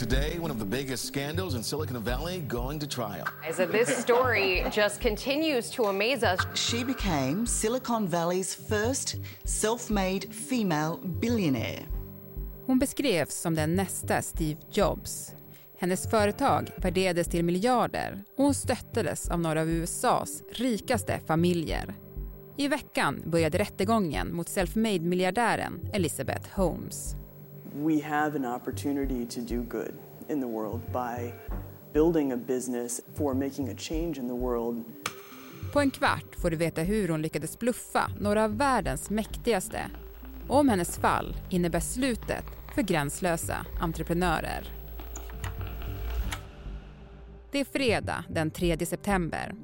today, one of the biggest scandals in Silicon Valley going to trial. So this story just continues to amaze us. She became Silicon Valley's first self-made female billionaire. Hon beskrevs som den nästa Steve Jobs. Hennes företag värderades till miljarder och hon stöttades av några av USAs rikaste familjer. I veckan började rättegången mot self-made-miljardären Elizabeth Holmes. We have an opportunity to do good in the world by building a business for making a change in the world. På en kvart får du veta hur hon lyckades bluffa några av världens mäktigaste och om hennes fall innebär slutet för gränslösa entreprenörer. Det är fredag den 3 september.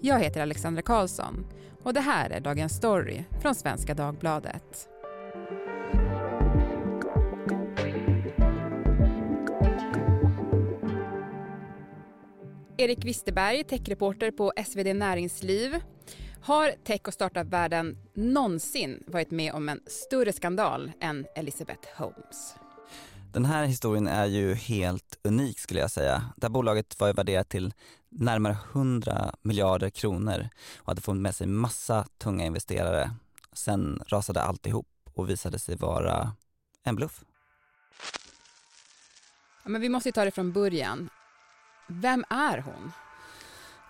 Jag heter Alexandra Karlsson och det här är Dagens Story från Svenska Dagbladet. Erik Wisterberg, techreporter på SvD Näringsliv. Har tech och startup-världen någonsin varit med om en större skandal än Elizabeth Holmes? Den här historien är ju helt unik skulle jag säga. Det här bolaget var värderat till närmare 100 miljarder kronor och hade fått med sig massa tunga investerare. Sen rasade alltihop och visade sig vara en bluff. Ja, men vi måste ta det från början. Vem är hon?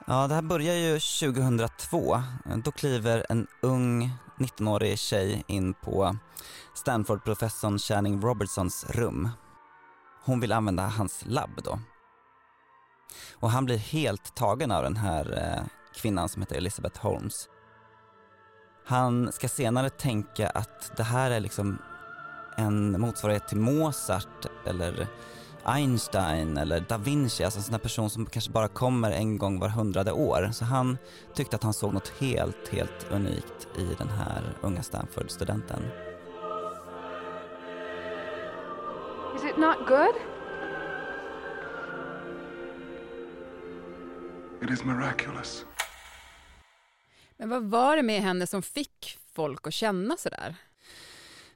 Ja, det här börjar ju 2002. Då kliver en ung 19-årig tjej in på Stanford-professorn Channing Robertsons rum. Hon vill använda hans labb då. Och han blir helt tagen av den här eh, kvinnan som heter Elizabeth Holmes. Han ska senare tänka att det här är liksom en motsvarighet till Mozart eller Einstein eller da Vinci, alltså en sån här person som kanske bara kommer en gång var hundrade år. Så han tyckte att han såg något helt, helt unikt i den här unga Stanford-studenten. Is it not good? It is miraculous. Men vad var det med henne som fick folk att känna sådär?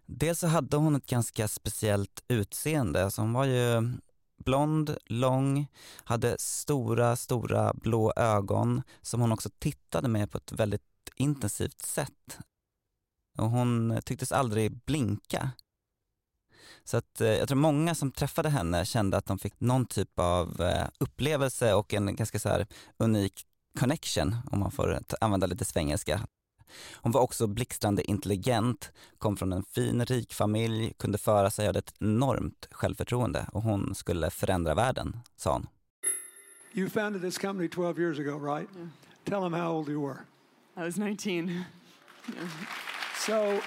Dels så hade hon ett ganska speciellt utseende. så hon var ju blond, lång, hade stora, stora blå ögon som hon också tittade med på ett väldigt intensivt sätt. Och hon tycktes aldrig blinka. Så att eh, jag tror många som träffade henne kände att de fick någon typ av eh, upplevelse och en ganska så här unik connection, om man får använda lite svengelska. Hon var också blixtrande intelligent, kom från en fin, rik familj, kunde föra sig, hade ett enormt självförtroende och hon skulle förändra världen, sa hon. You founded this company 12 years ago, right? Yeah. Tell them how old you were. I was 19. So,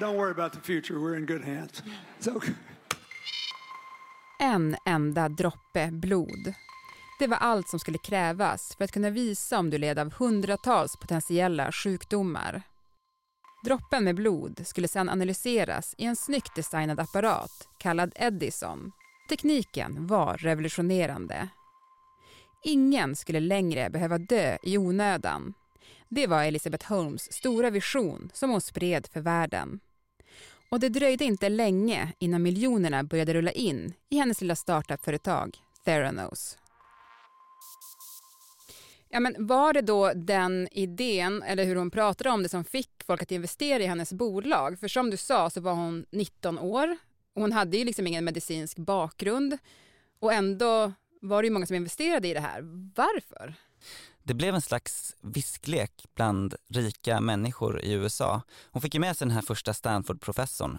don't worry about the future. We're in good hands. So, En enda droppe blod. Det var allt som skulle krävas för att kunna visa om du led av hundratals potentiella sjukdomar. Droppen med blod skulle sedan analyseras i en snyggt designad apparat kallad Edison. Tekniken var revolutionerande. Ingen skulle längre behöva dö i onödan. Det var Elizabeth Holmes stora vision som hon spred för världen. Och det dröjde inte länge innan miljonerna började rulla in i hennes lilla startupföretag Theranos. Ja, men var det då den idén, eller hur hon pratade om det, som fick folk att investera i hennes bolag? För som du sa så var hon 19 år och hon hade ju liksom ingen medicinsk bakgrund och ändå var det ju många som investerade i det här. Varför? Det blev en slags visklek bland rika människor i USA. Hon fick ju med sig den här första Stanford-professorn.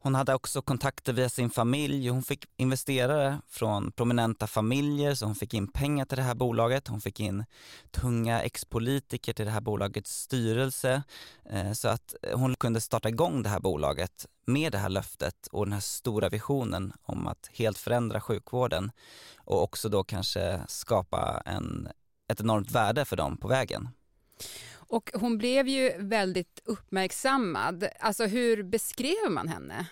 Hon hade också kontakter via sin familj och hon fick investerare från prominenta familjer så hon fick in pengar till det här bolaget. Hon fick in tunga ex-politiker till det här bolagets styrelse eh, så att eh, hon kunde starta igång det här bolaget med det här löftet och den här stora visionen om att helt förändra sjukvården och också då kanske skapa en, ett enormt värde för dem på vägen. Och hon blev ju väldigt uppmärksammad. Alltså hur beskrev man henne?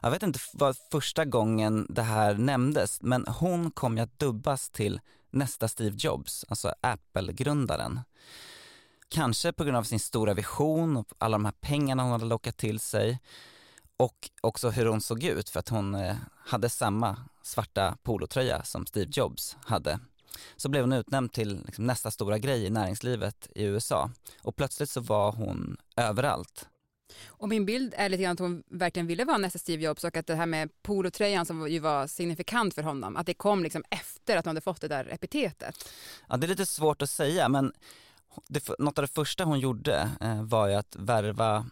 Jag vet inte vad första gången det här nämndes, men hon kom ju att dubbas till nästa Steve Jobs, alltså Apple-grundaren. Kanske på grund av sin stora vision och alla de här pengarna hon hade lockat till sig. och också hur hon såg ut för att hon eh, hade samma svarta polotröja som Steve Jobs hade. Så blev hon utnämnd till liksom nästa stora grej i näringslivet i USA och plötsligt så var hon överallt. Och min bild är lite grann att hon verkligen ville vara nästa Steve Jobs och att det här med polotröjan som ju var signifikant för honom, att det kom liksom efter att hon hade fått det där epitetet. Ja, det är lite svårt att säga men det, något av det första hon gjorde eh, var ju att värva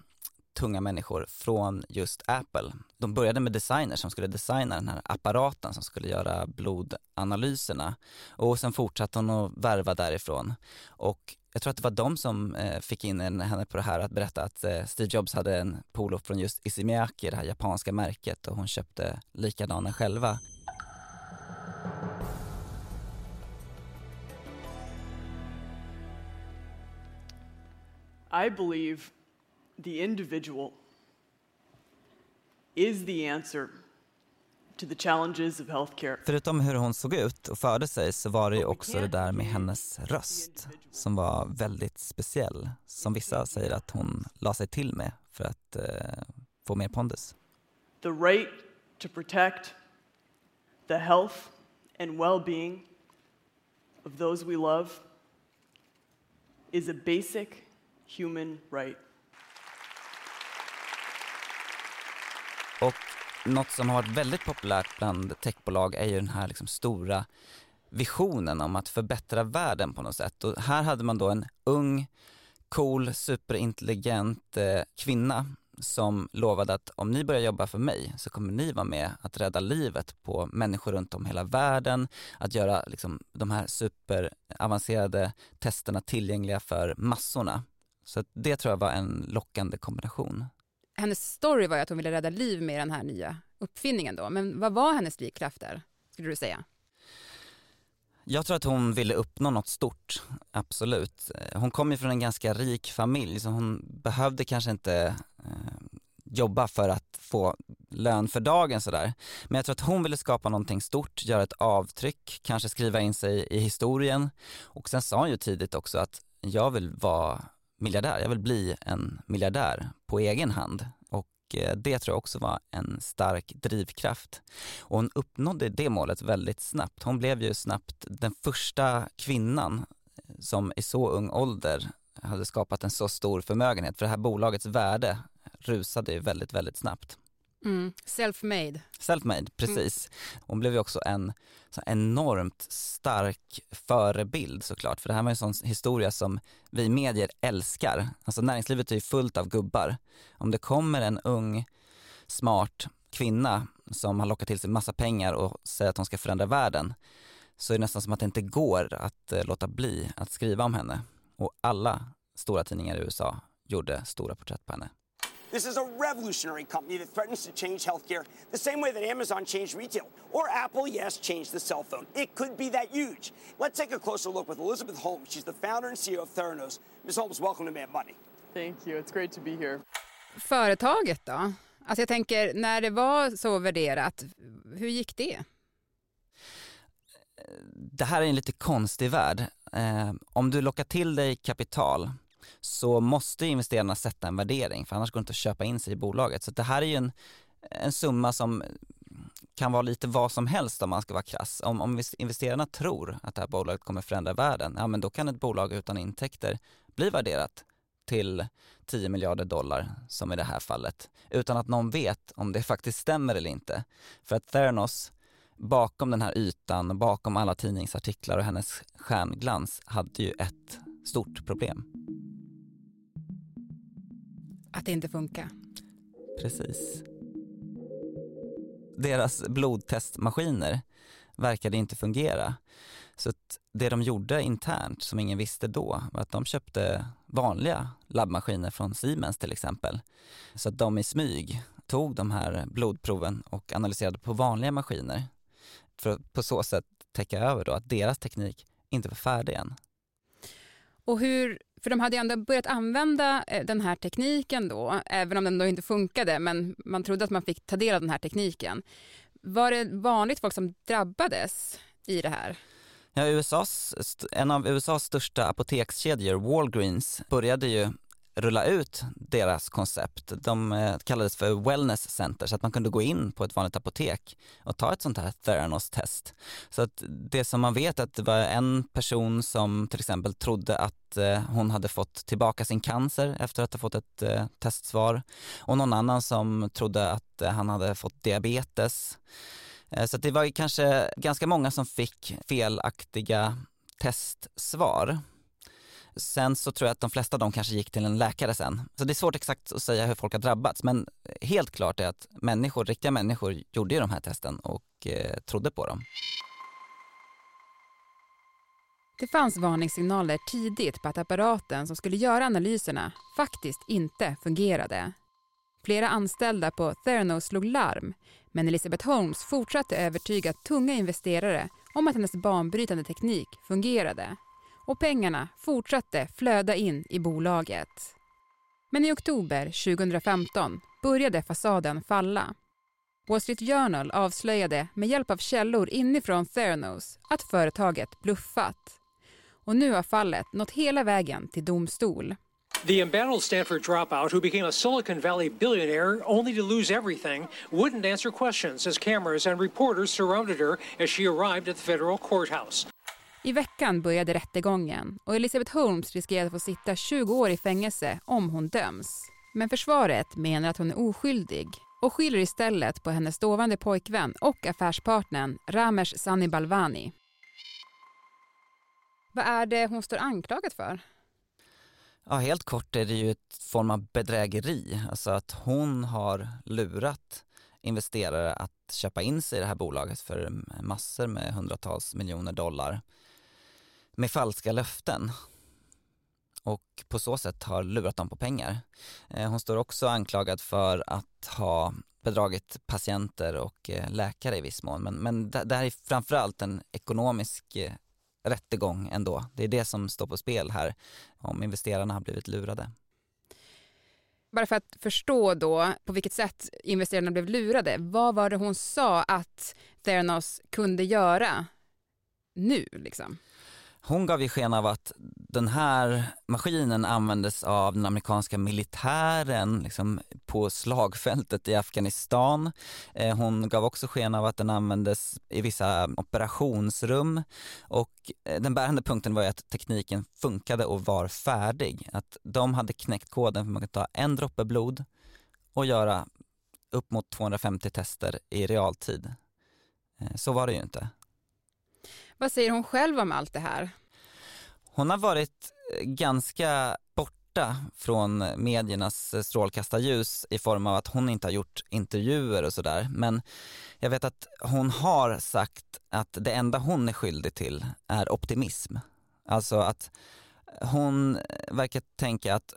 tunga människor från just Apple. De började med designers som skulle designa den här apparaten som skulle göra blodanalyserna och sen fortsatte hon att värva därifrån. Och jag tror att det var de som eh, fick in henne på det här att berätta att eh, Steve Jobs hade en polo från just Isimiaki, det här japanska märket och hon köpte likadana själva. I believe the individual is the answer to the challenges of healthcare. Förutom hur hon såg ut och förde sig så var det ju också det där med hennes röst som var väldigt speciell. Som vissa säger att hon la sig till med för att eh, få mer pondus. The right to protect the health and well-being of those we love is a basic human right. Och något som har varit väldigt populärt bland techbolag är ju den här liksom stora visionen om att förbättra världen på något sätt. Och här hade man då en ung, cool, superintelligent eh, kvinna som lovade att om ni börjar jobba för mig så kommer ni vara med att rädda livet på människor runt om hela världen, att göra liksom, de här superavancerade testerna tillgängliga för massorna. Så det tror jag var en lockande kombination hennes story var ju att hon ville rädda liv med den här nya uppfinningen då. Men vad var hennes drivkrafter, skulle du säga? Jag tror att hon ville uppnå något stort, absolut. Hon kom ju från en ganska rik familj så hon behövde kanske inte eh, jobba för att få lön för dagen sådär. Men jag tror att hon ville skapa någonting stort, göra ett avtryck, kanske skriva in sig i historien. Och sen sa hon ju tidigt också att jag vill vara miljardär, jag vill bli en miljardär på egen hand och eh, det tror jag också var en stark drivkraft. Och hon uppnådde det målet väldigt snabbt. Hon blev ju snabbt den första kvinnan eh, som i så ung ålder hade skapat en så stor förmögenhet, för det här bolagets värde rusade ju väldigt, väldigt snabbt. Mm. Self-made. Self-made, precis. Mm. Hon blev ju också en så enormt stark förebild såklart, för det här var en sån historia som vi medier älskar. Alltså näringslivet är ju fullt av gubbar. Om det kommer en ung, smart kvinna som har lockat till sig massa pengar och säger att hon ska förändra världen, så är det nästan som att det inte går att eh, låta bli att skriva om henne. Och alla stora tidningar i USA gjorde stora porträtt på henne. This is a revolutionary company that threatens to change healthcare the same way that Amazon changed retail. Or Apple, yes, changed the cell phone. It could be that huge. Let's take a closer look with Elizabeth Holmes. She's the founder and CEO of Theranos. Ms. Holmes, welcome to Mad Money. Thank you. It's great to be here. Företaget då? Alltså jag tänker, när det var så värderat, hur gick det? Det här är en lite konstig värld. Eh, om du lockar till dig kapital så måste investerarna sätta en värdering för annars går det inte att köpa in sig i bolaget. Så det här är ju en, en summa som kan vara lite vad som helst om man ska vara krass. Om, om investerarna tror att det här bolaget kommer förändra världen, ja men då kan ett bolag utan intäkter bli värderat till 10 miljarder dollar, som i det här fallet, utan att någon vet om det faktiskt stämmer eller inte. För att Theranos, bakom den här ytan, bakom alla tidningsartiklar och hennes stjärnglans, hade ju ett stort problem. Att det inte funkar. Precis. Deras blodtestmaskiner verkade inte fungera. Så det de gjorde internt, som ingen visste då, var att de köpte vanliga labbmaskiner från Siemens till exempel. Så att de i smyg tog de här blodproven och analyserade på vanliga maskiner för att på så sätt täcka över då att deras teknik inte var färdig än. Och hur, för de hade ju ändå börjat använda eh, den här tekniken då, även om den då inte funkade, men man trodde att man fick ta del av den här tekniken. Var det vanligt folk som drabbades i det här? Ja, USAs, en av USAs största apotekskedjor, Walgreens, började ju rulla ut deras koncept. De eh, kallades för wellness center så att man kunde gå in på ett vanligt apotek och ta ett sånt här Theranos-test. Så att det som man vet är att det var en person som till exempel trodde att eh, hon hade fått tillbaka sin cancer efter att ha fått ett eh, testsvar och någon annan som trodde att han hade fått diabetes. Så det var kanske ganska många som fick felaktiga testsvar. Sen så tror jag att de flesta av dem kanske gick till en läkare sen. Så det är svårt exakt att säga hur folk har drabbats men helt klart är att människor, riktiga människor gjorde ju de här testen och eh, trodde på dem. Det fanns varningssignaler tidigt på att apparaten som skulle göra analyserna faktiskt inte fungerade. Flera anställda på Theranos slog larm men Elizabeth Holmes fortsatte övertyga tunga investerare om att hennes banbrytande teknik fungerade och pengarna fortsatte flöda in i bolaget. Men i oktober 2015 började fasaden falla. Wall Street Journal avslöjade med hjälp av källor inifrån Theranos att företaget bluffat. Och nu har fallet nått hela vägen till domstol. The embattled Stanford dropout, who became a Silicon Valley billionaire only to lose everything, wouldn't answer questions as cameras and reporters surrounded her as she arrived at the federal courthouse. I veckan började rättegången och Elisabeth Holmes riskerar att få sitta 20 år i fängelse om hon döms. Men försvaret menar att hon är oskyldig och skyller istället på hennes dåvarande pojkvän och affärspartnern Ramesh Sani Balvani. Vad är det hon står anklagad för? Ja, helt kort är det ju ett form av bedrägeri, alltså att hon har lurat investerare att köpa in sig i det här bolaget för massor med hundratals miljoner dollar med falska löften och på så sätt har lurat dem på pengar. Eh, hon står också anklagad för att ha bedragit patienter och eh, läkare i viss mån. Men, men det här är framförallt en ekonomisk eh, rättegång ändå. Det är det som står på spel här, om investerarna har blivit lurade. Bara för att förstå då på vilket sätt investerarna blev lurade, vad var det hon sa att Theranos kunde göra nu liksom? Hon gav ju sken av att den här maskinen användes av den amerikanska militären liksom, på slagfältet i Afghanistan. Eh, hon gav också sken av att den användes i vissa operationsrum och eh, den bärande punkten var ju att tekniken funkade och var färdig. Att de hade knäckt koden för att man kan ta en droppe blod och göra upp mot 250 tester i realtid. Eh, så var det ju inte. Vad säger hon själv om allt det här? Hon har varit eh, ganska borta från mediernas eh, strålkastarljus i form av att hon inte har gjort intervjuer och sådär. Men jag vet att hon har sagt att det enda hon är skyldig till är optimism. Alltså att hon eh, verkar tänka att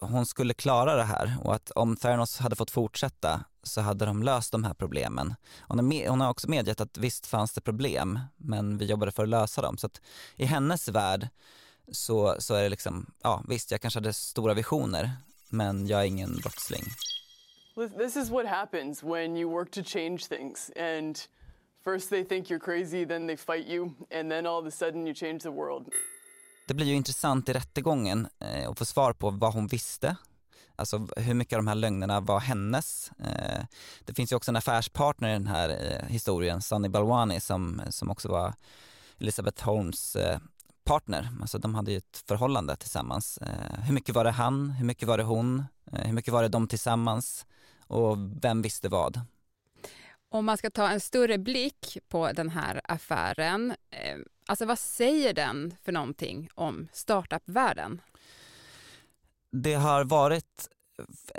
hon skulle klara det här och att om Theranos hade fått fortsätta så hade de löst de här problemen. Hon har också medgett att visst fanns det problem, men vi jobbade för att lösa dem. Så att i hennes värld så, så är det liksom, ja visst jag kanske hade stora visioner, men jag är ingen brottsling. This is what happens when you work to change things and first they think you're crazy, then they fight you and then all of a sudden you change the world. Det blir ju intressant i rättegången eh, att få svar på vad hon visste Alltså hur mycket av de här lögnerna var hennes? Eh, det finns ju också en affärspartner i den här eh, historien, Sunny Balwani, som, som också var Elizabeth Holmes eh, partner. Alltså de hade ju ett förhållande tillsammans. Eh, hur mycket var det han? Hur mycket var det hon? Eh, hur mycket var det de tillsammans? Och vem visste vad? Om man ska ta en större blick på den här affären, eh, alltså vad säger den för någonting om startup-världen? Det har varit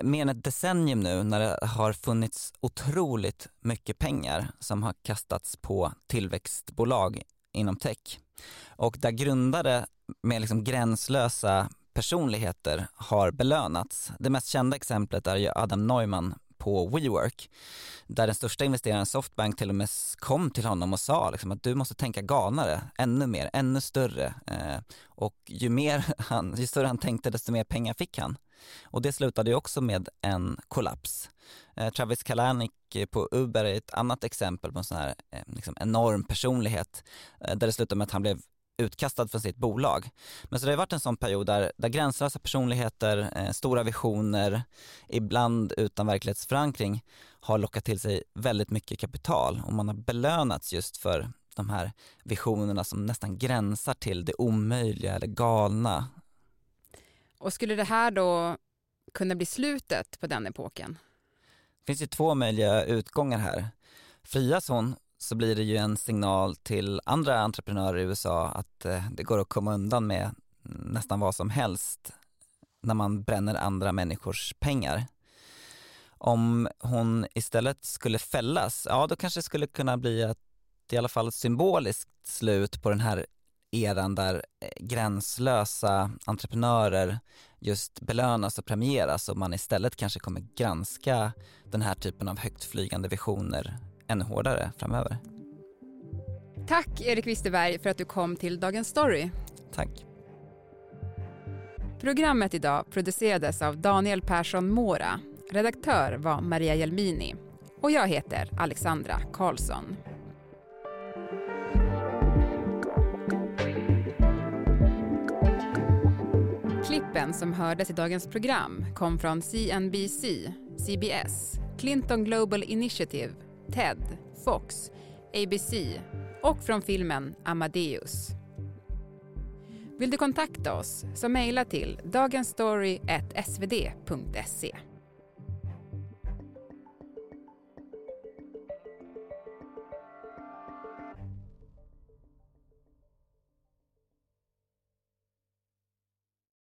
mer än ett decennium nu när det har funnits otroligt mycket pengar som har kastats på tillväxtbolag inom tech. Och där grundare med liksom gränslösa personligheter har belönats. Det mest kända exemplet är ju Adam Neumann på WeWork där den största investeraren Softbank till och med kom till honom och sa liksom att du måste tänka galnare, ännu mer, ännu större. Eh, och ju, mer han, ju större han tänkte desto mer pengar fick han. Och det slutade ju också med en kollaps. Eh, Travis Kalanick på Uber är ett annat exempel på en sån här eh, liksom enorm personlighet eh, där det slutade med att han blev utkastad från sitt bolag. Men så det har varit en sån period där, där gränslösa personligheter, eh, stora visioner, ibland utan verklighetsförankring har lockat till sig väldigt mycket kapital och man har belönats just för de här visionerna som nästan gränsar till det omöjliga eller galna. Och skulle det här då kunna bli slutet på den epoken? Det finns ju två möjliga utgångar här. Frias hon så blir det ju en signal till andra entreprenörer i USA att eh, det går att komma undan med nästan vad som helst när man bränner andra människors pengar. Om hon istället skulle fällas, ja då kanske det skulle kunna bli ett i alla fall symboliskt slut på den här eran där eh, gränslösa entreprenörer just belönas och premieras och man istället kanske kommer granska den här typen av högt flygande visioner ännu hårdare framöver. Tack Erik Wisterberg för att du kom till Dagens Story. Tack. Programmet idag producerades av Daniel Persson Mora. Redaktör var Maria Jelmini. Och jag heter Alexandra Karlsson. Klippen som hördes i dagens program kom från CNBC, CBS, Clinton Global Initiative, TED, Fox, ABC och från filmen Amadeus. Vill du kontakta oss så mejla till dagensstory.svd.se.